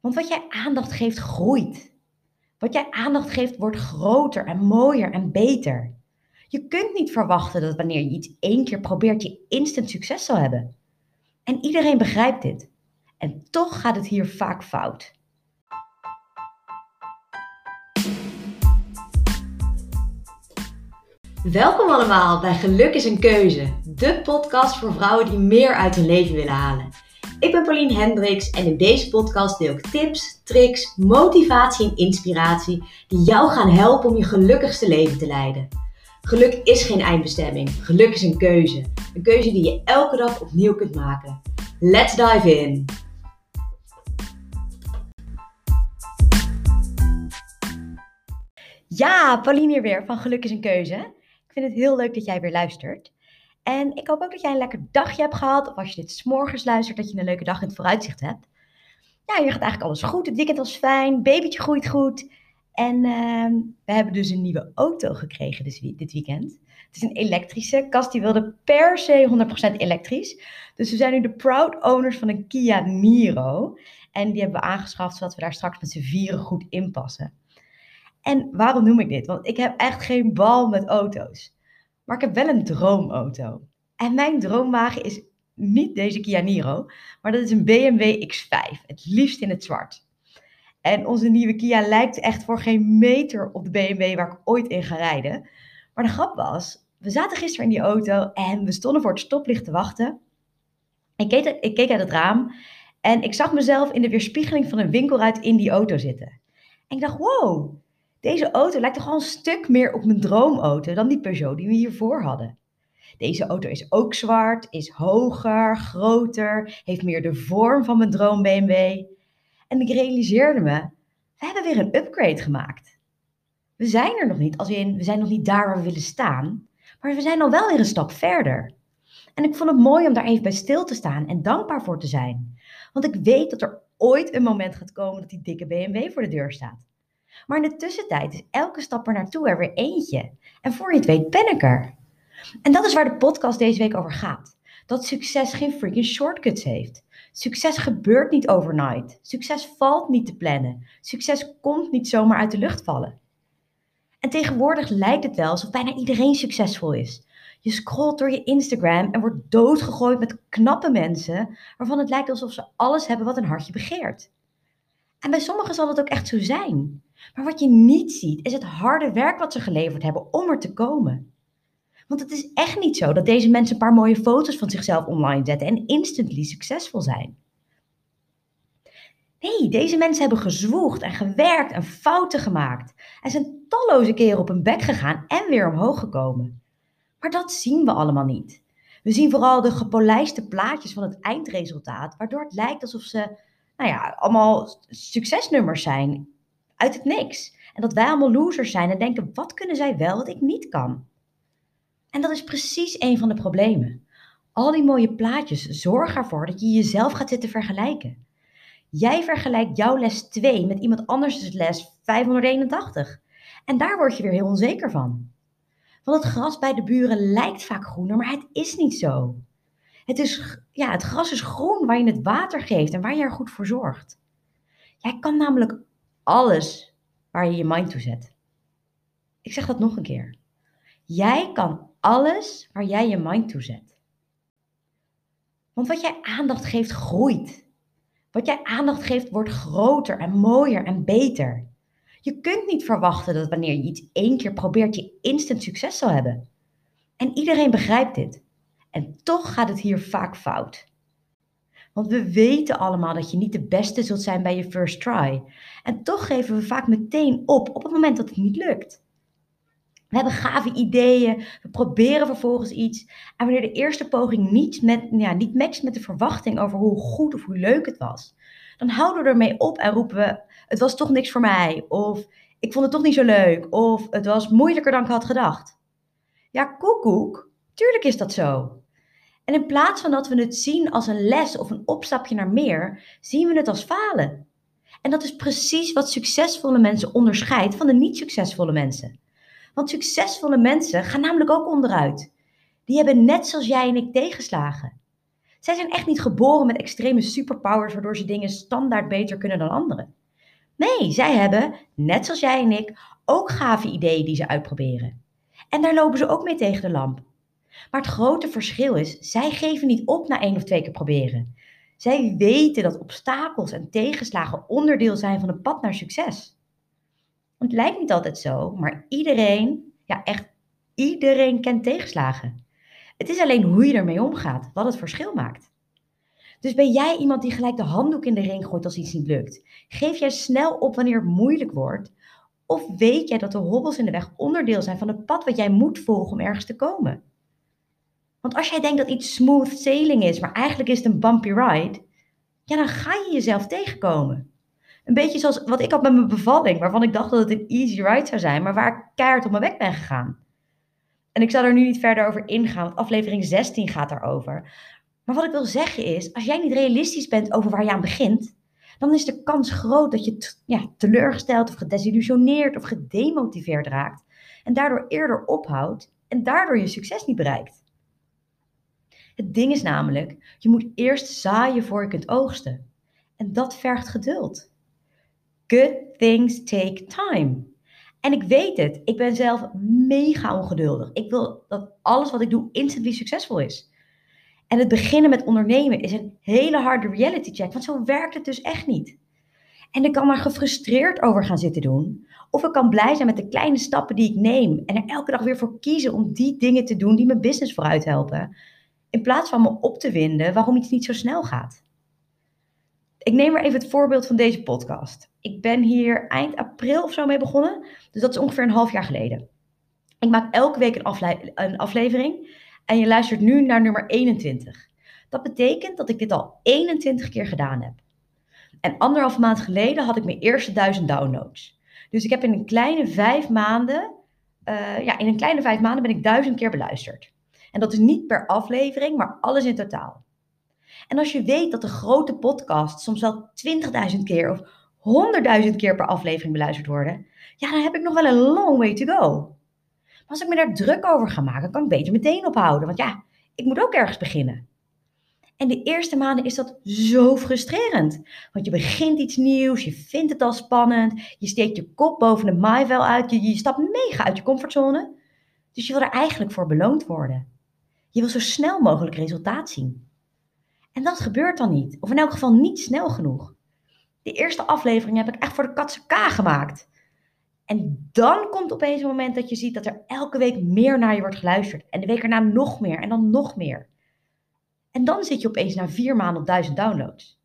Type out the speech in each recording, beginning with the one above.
Want wat jij aandacht geeft, groeit. Wat jij aandacht geeft, wordt groter en mooier en beter. Je kunt niet verwachten dat wanneer je iets één keer probeert, je instant succes zal hebben. En iedereen begrijpt dit. En toch gaat het hier vaak fout. Welkom allemaal bij Geluk is een Keuze, de podcast voor vrouwen die meer uit hun leven willen halen. Ik ben Pauline Hendricks en in deze podcast deel ik tips, tricks, motivatie en inspiratie die jou gaan helpen om je gelukkigste leven te leiden. Geluk is geen eindbestemming, geluk is een keuze. Een keuze die je elke dag opnieuw kunt maken. Let's dive in! Ja, Pauline hier weer van Geluk is een keuze. Ik vind het heel leuk dat jij weer luistert. En ik hoop ook dat jij een lekker dagje hebt gehad. Of als je dit s'morgens luistert, dat je een leuke dag in het vooruitzicht hebt. Ja, hier gaat eigenlijk alles goed. Het weekend was fijn. Babytje groeit goed. En uh, we hebben dus een nieuwe auto gekregen dus dit weekend. Het is een elektrische. Kast die wilde per se 100% elektrisch. Dus we zijn nu de proud owners van een Kia Niro. En die hebben we aangeschaft zodat we daar straks met z'n vieren goed in passen. En waarom noem ik dit? Want ik heb echt geen bal met auto's. Maar ik heb wel een droomauto. En mijn droomwagen is niet deze Kia Niro, maar dat is een BMW X5. Het liefst in het zwart. En onze nieuwe Kia lijkt echt voor geen meter op de BMW waar ik ooit in ga rijden. Maar de grap was, we zaten gisteren in die auto en we stonden voor het stoplicht te wachten. Ik keek, ik keek uit het raam en ik zag mezelf in de weerspiegeling van een winkelruit in die auto zitten. En ik dacht, wow, deze auto lijkt toch al een stuk meer op mijn droomauto dan die Peugeot die we hiervoor hadden. Deze auto is ook zwart, is hoger, groter, heeft meer de vorm van mijn droom BMW. En ik realiseerde me, we hebben weer een upgrade gemaakt. We zijn er nog niet, als in, we zijn nog niet daar waar we willen staan, maar we zijn al wel weer een stap verder. En ik vond het mooi om daar even bij stil te staan en dankbaar voor te zijn. Want ik weet dat er ooit een moment gaat komen dat die dikke BMW voor de deur staat. Maar in de tussentijd is elke stap er naartoe er weer eentje. En voor je het weet ben ik er. En dat is waar de podcast deze week over gaat. Dat succes geen freaking shortcuts heeft. Succes gebeurt niet overnight. Succes valt niet te plannen. Succes komt niet zomaar uit de lucht vallen. En tegenwoordig lijkt het wel alsof bijna iedereen succesvol is. Je scrolt door je Instagram en wordt doodgegooid met knappe mensen waarvan het lijkt alsof ze alles hebben wat een hartje begeert. En bij sommigen zal het ook echt zo zijn. Maar wat je niet ziet, is het harde werk wat ze geleverd hebben om er te komen. Want het is echt niet zo dat deze mensen een paar mooie foto's van zichzelf online zetten en instantly succesvol zijn. Nee, deze mensen hebben gezwoegd en gewerkt en fouten gemaakt. En zijn talloze keren op hun bek gegaan en weer omhoog gekomen. Maar dat zien we allemaal niet. We zien vooral de gepolijste plaatjes van het eindresultaat, waardoor het lijkt alsof ze nou ja, allemaal succesnummers zijn uit het niks. En dat wij allemaal losers zijn en denken, wat kunnen zij wel wat ik niet kan? En dat is precies een van de problemen. Al die mooie plaatjes zorgen ervoor dat je jezelf gaat zitten vergelijken. Jij vergelijkt jouw les 2 met iemand anders' les 581. En daar word je weer heel onzeker van. Want het gras bij de buren lijkt vaak groener, maar het is niet zo. Het, is, ja, het gras is groen waar je het water geeft en waar je er goed voor zorgt. Jij kan namelijk alles waar je je mind toe zet. Ik zeg dat nog een keer. Jij kan alles waar jij je mind toe zet. Want wat jij aandacht geeft, groeit. Wat jij aandacht geeft, wordt groter en mooier en beter. Je kunt niet verwachten dat wanneer je iets één keer probeert, je instant succes zal hebben. En iedereen begrijpt dit. En toch gaat het hier vaak fout. Want we weten allemaal dat je niet de beste zult zijn bij je first try. En toch geven we vaak meteen op op het moment dat het niet lukt. We hebben gave ideeën, we proberen vervolgens iets. En wanneer de eerste poging niet, met, ja, niet matcht met de verwachting over hoe goed of hoe leuk het was, dan houden we ermee op en roepen we: Het was toch niks voor mij. Of ik vond het toch niet zo leuk. Of het was moeilijker dan ik had gedacht. Ja, koekoek, tuurlijk is dat zo. En in plaats van dat we het zien als een les of een opstapje naar meer, zien we het als falen. En dat is precies wat succesvolle mensen onderscheidt van de niet succesvolle mensen. Want succesvolle mensen gaan namelijk ook onderuit. Die hebben net zoals jij en ik tegenslagen. Zij zijn echt niet geboren met extreme superpowers waardoor ze dingen standaard beter kunnen dan anderen. Nee, zij hebben, net zoals jij en ik, ook gave ideeën die ze uitproberen. En daar lopen ze ook mee tegen de lamp. Maar het grote verschil is, zij geven niet op na één of twee keer proberen. Zij weten dat obstakels en tegenslagen onderdeel zijn van een pad naar succes. Het lijkt niet altijd zo, maar iedereen, ja echt iedereen kent tegenslagen. Het is alleen hoe je ermee omgaat, wat het verschil maakt. Dus ben jij iemand die gelijk de handdoek in de ring gooit als iets niet lukt? Geef jij snel op wanneer het moeilijk wordt? Of weet jij dat de hobbels in de weg onderdeel zijn van het pad wat jij moet volgen om ergens te komen? Want als jij denkt dat iets smooth sailing is, maar eigenlijk is het een bumpy ride, ja, dan ga je jezelf tegenkomen. Een beetje zoals wat ik had met mijn bevalling, waarvan ik dacht dat het een easy ride zou zijn, maar waar ik keihard op mijn weg ben gegaan. En ik zal er nu niet verder over ingaan, want aflevering 16 gaat daarover. Maar wat ik wil zeggen is, als jij niet realistisch bent over waar je aan begint, dan is de kans groot dat je ja, teleurgesteld of gedesillusioneerd of gedemotiveerd raakt en daardoor eerder ophoudt en daardoor je succes niet bereikt. Het ding is namelijk, je moet eerst zaaien voor je kunt oogsten. En dat vergt geduld. Good things take time. En ik weet het, ik ben zelf mega ongeduldig. Ik wil dat alles wat ik doe instantly succesvol is. En het beginnen met ondernemen is een hele harde reality check, want zo werkt het dus echt niet. En ik kan maar gefrustreerd over gaan zitten doen. Of ik kan blij zijn met de kleine stappen die ik neem en er elke dag weer voor kiezen om die dingen te doen die mijn business vooruit helpen. In plaats van me op te winden waarom iets niet zo snel gaat. Ik neem maar even het voorbeeld van deze podcast. Ik ben hier eind april of zo mee begonnen. Dus dat is ongeveer een half jaar geleden. Ik maak elke week een, aflevering. En je luistert nu naar nummer 21. Dat betekent dat ik dit al 21 keer gedaan heb. En anderhalf maand geleden had ik mijn eerste duizend downloads. Dus ik heb in een kleine vijf maanden, uh, ja, in een kleine vijf maanden ben ik duizend keer beluisterd. En dat is niet per aflevering, maar alles in totaal. En als je weet dat de grote podcasts soms wel 20.000 keer of 100.000 keer per aflevering beluisterd worden, ja, dan heb ik nog wel een long way to go. Maar als ik me daar druk over ga maken, kan ik beter meteen ophouden. Want ja, ik moet ook ergens beginnen. En de eerste maanden is dat zo frustrerend. Want je begint iets nieuws, je vindt het al spannend, je steekt je kop boven de maaivel uit, je, je stapt mega uit je comfortzone. Dus je wil er eigenlijk voor beloond worden. Je wil zo snel mogelijk resultaat zien. En dat gebeurt dan niet. Of in elk geval niet snel genoeg. Die eerste aflevering heb ik echt voor de katse K gemaakt. En dan komt opeens een moment dat je ziet dat er elke week meer naar je wordt geluisterd. En de week erna nog meer en dan nog meer. En dan zit je opeens na vier maanden op 1000 downloads.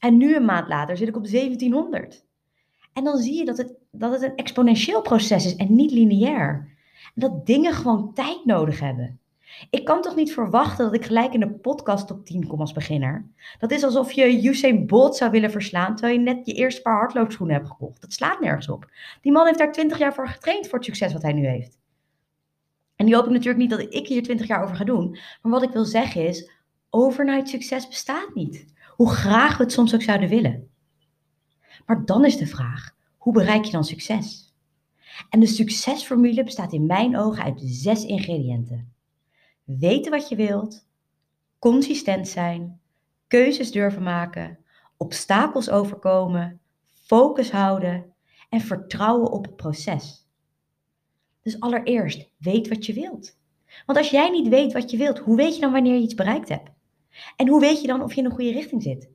En nu een maand later zit ik op 1700. En dan zie je dat het, dat het een exponentieel proces is en niet lineair. En dat dingen gewoon tijd nodig hebben. Ik kan toch niet verwachten dat ik gelijk in de podcast top 10 kom als beginner? Dat is alsof je Usain Bolt zou willen verslaan terwijl je net je eerste paar hardloopschoenen hebt gekocht. Dat slaat nergens op. Die man heeft daar 20 jaar voor getraind voor het succes wat hij nu heeft. En die hoop ik natuurlijk niet dat ik hier 20 jaar over ga doen. Maar wat ik wil zeggen is, overnight succes bestaat niet. Hoe graag we het soms ook zouden willen. Maar dan is de vraag, hoe bereik je dan succes? En de succesformule bestaat in mijn ogen uit zes ingrediënten weten wat je wilt, consistent zijn, keuzes durven maken, obstakels overkomen, focus houden en vertrouwen op het proces. Dus allereerst, weet wat je wilt. Want als jij niet weet wat je wilt, hoe weet je dan wanneer je iets bereikt hebt? En hoe weet je dan of je in een goede richting zit?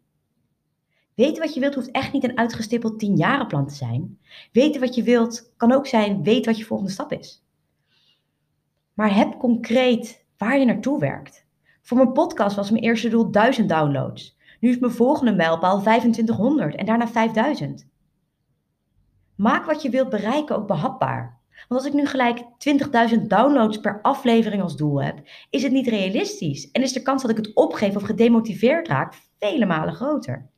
Weten wat je wilt hoeft echt niet een uitgestippeld 10 plan te zijn. Weten wat je wilt kan ook zijn, weet wat je volgende stap is. Maar heb concreet waar je naartoe werkt. Voor mijn podcast was mijn eerste doel 1000 downloads. Nu is mijn volgende mijlpaal 2500 en daarna 5000. Maak wat je wilt bereiken ook behapbaar. Want als ik nu gelijk 20.000 downloads per aflevering als doel heb, is het niet realistisch en is de kans dat ik het opgeef of gedemotiveerd raak vele malen groter.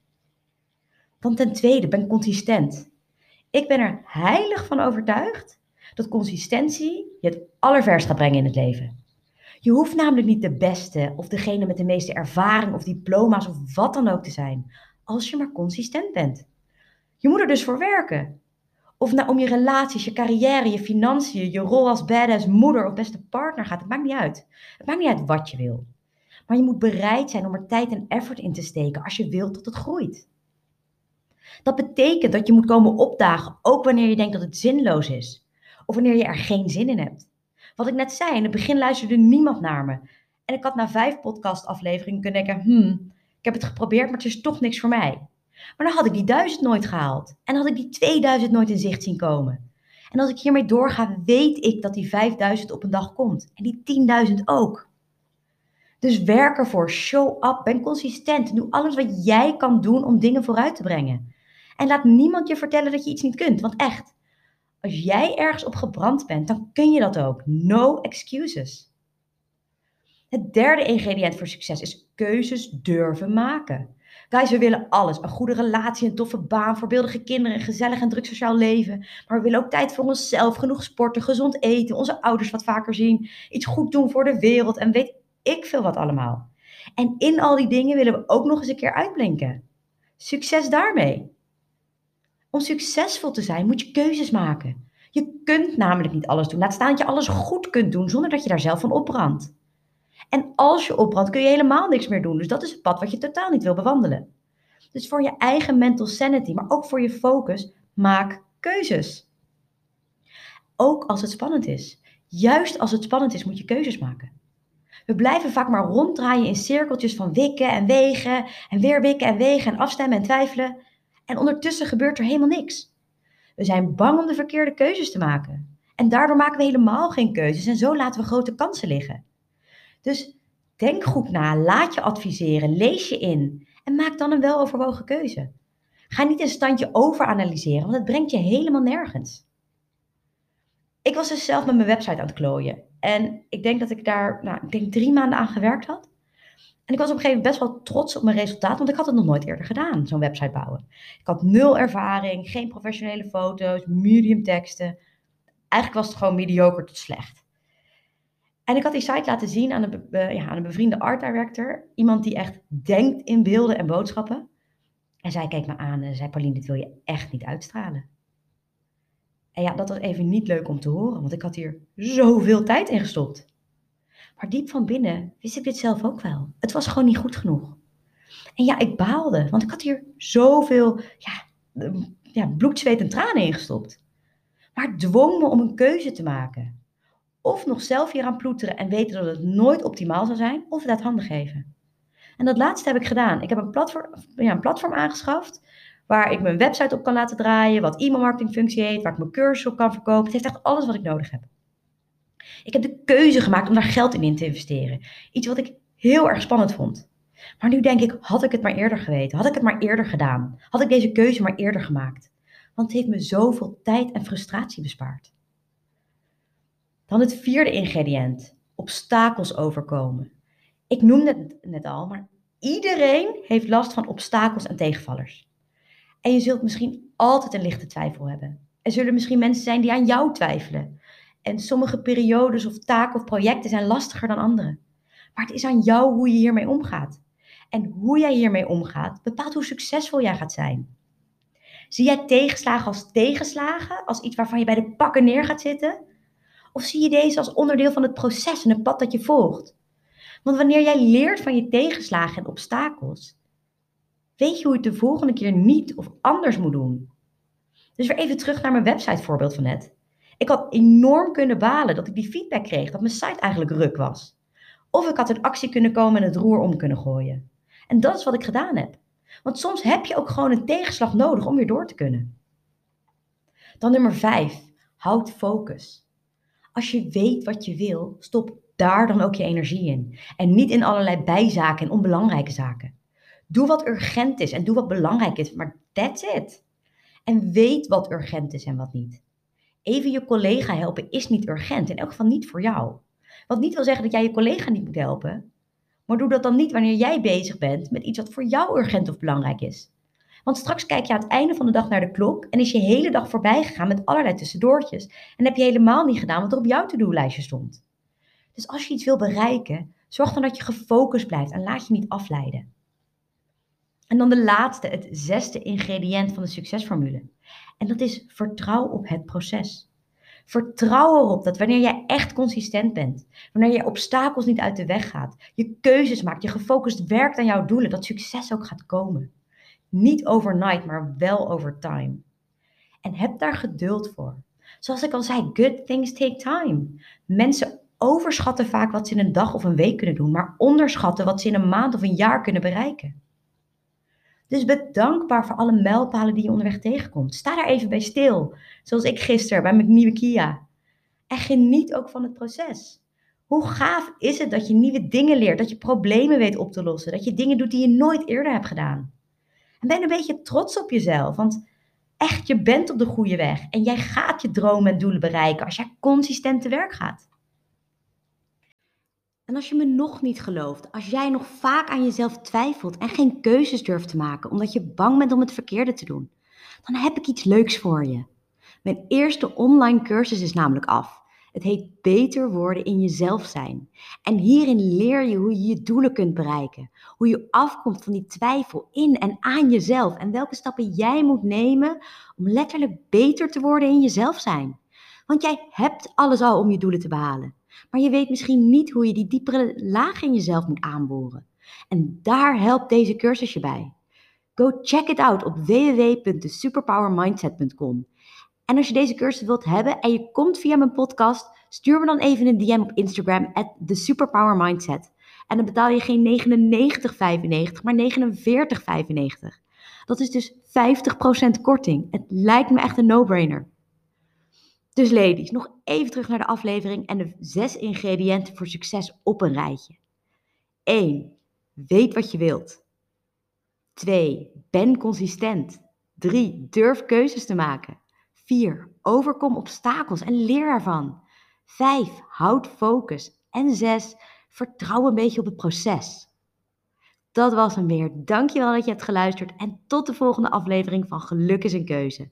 Dan ten tweede, ben consistent. Ik ben er heilig van overtuigd dat consistentie je het allerverst gaat brengen in het leven. Je hoeft namelijk niet de beste of degene met de meeste ervaring of diploma's of wat dan ook te zijn, als je maar consistent bent. Je moet er dus voor werken. Of nou om je relaties, je carrière, je financiën, je rol als badass moeder of beste partner gaat, het maakt niet uit. Het maakt niet uit wat je wil. Maar je moet bereid zijn om er tijd en effort in te steken als je wilt dat het groeit. Dat betekent dat je moet komen opdagen, ook wanneer je denkt dat het zinloos is. Of wanneer je er geen zin in hebt. Wat ik net zei, in het begin luisterde niemand naar me. En ik had na vijf podcastafleveringen kunnen denken, hmm, ik heb het geprobeerd, maar het is toch niks voor mij. Maar dan had ik die duizend nooit gehaald. En had ik die 2000 nooit in zicht zien komen. En als ik hiermee doorga, weet ik dat die 5000 op een dag komt. En die 10.000 ook. Dus werk ervoor, show up, ben consistent. Doe alles wat jij kan doen om dingen vooruit te brengen. En laat niemand je vertellen dat je iets niet kunt. Want echt, als jij ergens op gebrand bent, dan kun je dat ook. No excuses. Het derde ingrediënt voor succes is keuzes durven maken. Guys, we willen alles. Een goede relatie, een toffe baan, voorbeeldige kinderen, een gezellig en druk sociaal leven. Maar we willen ook tijd voor onszelf, genoeg sporten, gezond eten, onze ouders wat vaker zien, iets goed doen voor de wereld en weet ik veel wat allemaal. En in al die dingen willen we ook nog eens een keer uitblinken. Succes daarmee. Om succesvol te zijn moet je keuzes maken. Je kunt namelijk niet alles doen. Laat staan dat je alles goed kunt doen zonder dat je daar zelf van opbrandt. En als je opbrandt kun je helemaal niks meer doen. Dus dat is het pad wat je totaal niet wil bewandelen. Dus voor je eigen mental sanity, maar ook voor je focus, maak keuzes. Ook als het spannend is. Juist als het spannend is, moet je keuzes maken. We blijven vaak maar ronddraaien in cirkeltjes van wikken en wegen en weer wikken en wegen en afstemmen en twijfelen. En ondertussen gebeurt er helemaal niks. We zijn bang om de verkeerde keuzes te maken. En daardoor maken we helemaal geen keuzes en zo laten we grote kansen liggen. Dus denk goed na, laat je adviseren, lees je in en maak dan een weloverwogen keuze. Ga niet een standje overanalyseren, want het brengt je helemaal nergens. Ik was dus zelf met mijn website aan het klooien. En ik denk dat ik daar, nou, ik denk drie maanden aan gewerkt had. En ik was op een gegeven moment best wel trots op mijn resultaat, want ik had het nog nooit eerder gedaan, zo'n website bouwen. Ik had nul ervaring, geen professionele foto's, medium teksten. Eigenlijk was het gewoon mediocre tot slecht. En ik had die site laten zien aan een, ja, aan een bevriende art director. Iemand die echt denkt in beelden en boodschappen. En zij keek me aan en zei: Pauline, dit wil je echt niet uitstralen. En ja, dat was even niet leuk om te horen, want ik had hier zoveel tijd in gestopt. Maar diep van binnen wist ik dit zelf ook wel. Het was gewoon niet goed genoeg. En ja, ik baalde, want ik had hier zoveel ja, ja, bloed, zweet en tranen in gestopt. Maar het dwong me om een keuze te maken. Of nog zelf hier aan ploeteren en weten dat het nooit optimaal zal zijn, of het uit handen geven. En dat laatste heb ik gedaan. Ik heb een platform, ja, een platform aangeschaft waar ik mijn website op kan laten draaien, wat e-mailmarketing functie heeft, waar ik mijn cursus op kan verkopen. Het heeft echt alles wat ik nodig heb. Ik heb de keuze gemaakt om daar geld in, in te investeren. Iets wat ik heel erg spannend vond. Maar nu denk ik, had ik het maar eerder geweten? Had ik het maar eerder gedaan? Had ik deze keuze maar eerder gemaakt? Want het heeft me zoveel tijd en frustratie bespaard. Dan het vierde ingrediënt: obstakels overkomen. Ik noemde het net al, maar iedereen heeft last van obstakels en tegenvallers. En je zult misschien altijd een lichte twijfel hebben. Er zullen misschien mensen zijn die aan jou twijfelen. En sommige periodes of taken of projecten zijn lastiger dan andere. Maar het is aan jou hoe je hiermee omgaat. En hoe jij hiermee omgaat bepaalt hoe succesvol jij gaat zijn. Zie jij tegenslagen als tegenslagen, als iets waarvan je bij de pakken neer gaat zitten? Of zie je deze als onderdeel van het proces en het pad dat je volgt? Want wanneer jij leert van je tegenslagen en obstakels, weet je hoe je het de volgende keer niet of anders moet doen. Dus weer even terug naar mijn website voorbeeld van net. Ik had enorm kunnen balen dat ik die feedback kreeg dat mijn site eigenlijk ruk was. Of ik had in actie kunnen komen en het roer om kunnen gooien. En dat is wat ik gedaan heb. Want soms heb je ook gewoon een tegenslag nodig om weer door te kunnen. Dan nummer 5. Houd focus. Als je weet wat je wil, stop daar dan ook je energie in. En niet in allerlei bijzaken en onbelangrijke zaken. Doe wat urgent is en doe wat belangrijk is, maar that's it. En weet wat urgent is en wat niet. Even je collega helpen is niet urgent, in elk geval niet voor jou. Wat niet wil zeggen dat jij je collega niet moet helpen, maar doe dat dan niet wanneer jij bezig bent met iets wat voor jou urgent of belangrijk is. Want straks kijk je aan het einde van de dag naar de klok en is je hele dag voorbij gegaan met allerlei tussendoortjes. En heb je helemaal niet gedaan wat er op jouw to-do-lijstje stond. Dus als je iets wil bereiken, zorg dan dat je gefocust blijft en laat je niet afleiden. En dan de laatste, het zesde ingrediënt van de succesformule. En dat is vertrouw op het proces. Vertrouw erop dat wanneer jij echt consistent bent, wanneer je obstakels niet uit de weg gaat, je keuzes maakt, je gefocust werkt aan jouw doelen, dat succes ook gaat komen. Niet overnight, maar wel over time. En heb daar geduld voor. Zoals ik al zei, good things take time. Mensen overschatten vaak wat ze in een dag of een week kunnen doen, maar onderschatten wat ze in een maand of een jaar kunnen bereiken. Dus bedankbaar voor alle mijlpalen die je onderweg tegenkomt. Sta daar even bij stil, zoals ik gisteren bij mijn nieuwe Kia. En geniet ook van het proces. Hoe gaaf is het dat je nieuwe dingen leert, dat je problemen weet op te lossen, dat je dingen doet die je nooit eerder hebt gedaan. En ben een beetje trots op jezelf, want echt, je bent op de goede weg en jij gaat je dromen en doelen bereiken als jij consistent te werk gaat. En als je me nog niet gelooft, als jij nog vaak aan jezelf twijfelt en geen keuzes durft te maken omdat je bang bent om het verkeerde te doen, dan heb ik iets leuks voor je. Mijn eerste online cursus is namelijk af. Het heet Beter worden in jezelf zijn. En hierin leer je hoe je je doelen kunt bereiken. Hoe je afkomt van die twijfel in en aan jezelf. En welke stappen jij moet nemen om letterlijk beter te worden in jezelf zijn. Want jij hebt alles al om je doelen te behalen. Maar je weet misschien niet hoe je die diepere laag in jezelf moet aanboren. En daar helpt deze cursus je bij. Go check it out op www.thesuperpowermindset.com. En als je deze cursus wilt hebben en je komt via mijn podcast, stuur me dan even een DM op Instagram at thesuperpowermindset. En dan betaal je geen 99,95, maar 49,95. Dat is dus 50% korting. Het lijkt me echt een no-brainer. Dus ladies, nog even terug naar de aflevering en de zes ingrediënten voor succes op een rijtje. 1. Weet wat je wilt. 2. Ben consistent. 3. Durf keuzes te maken. 4. Overkom obstakels en leer ervan. 5. Houd focus. En 6. Vertrouw een beetje op het proces. Dat was hem weer. Dankjewel dat je hebt geluisterd en tot de volgende aflevering van Geluk is een keuze.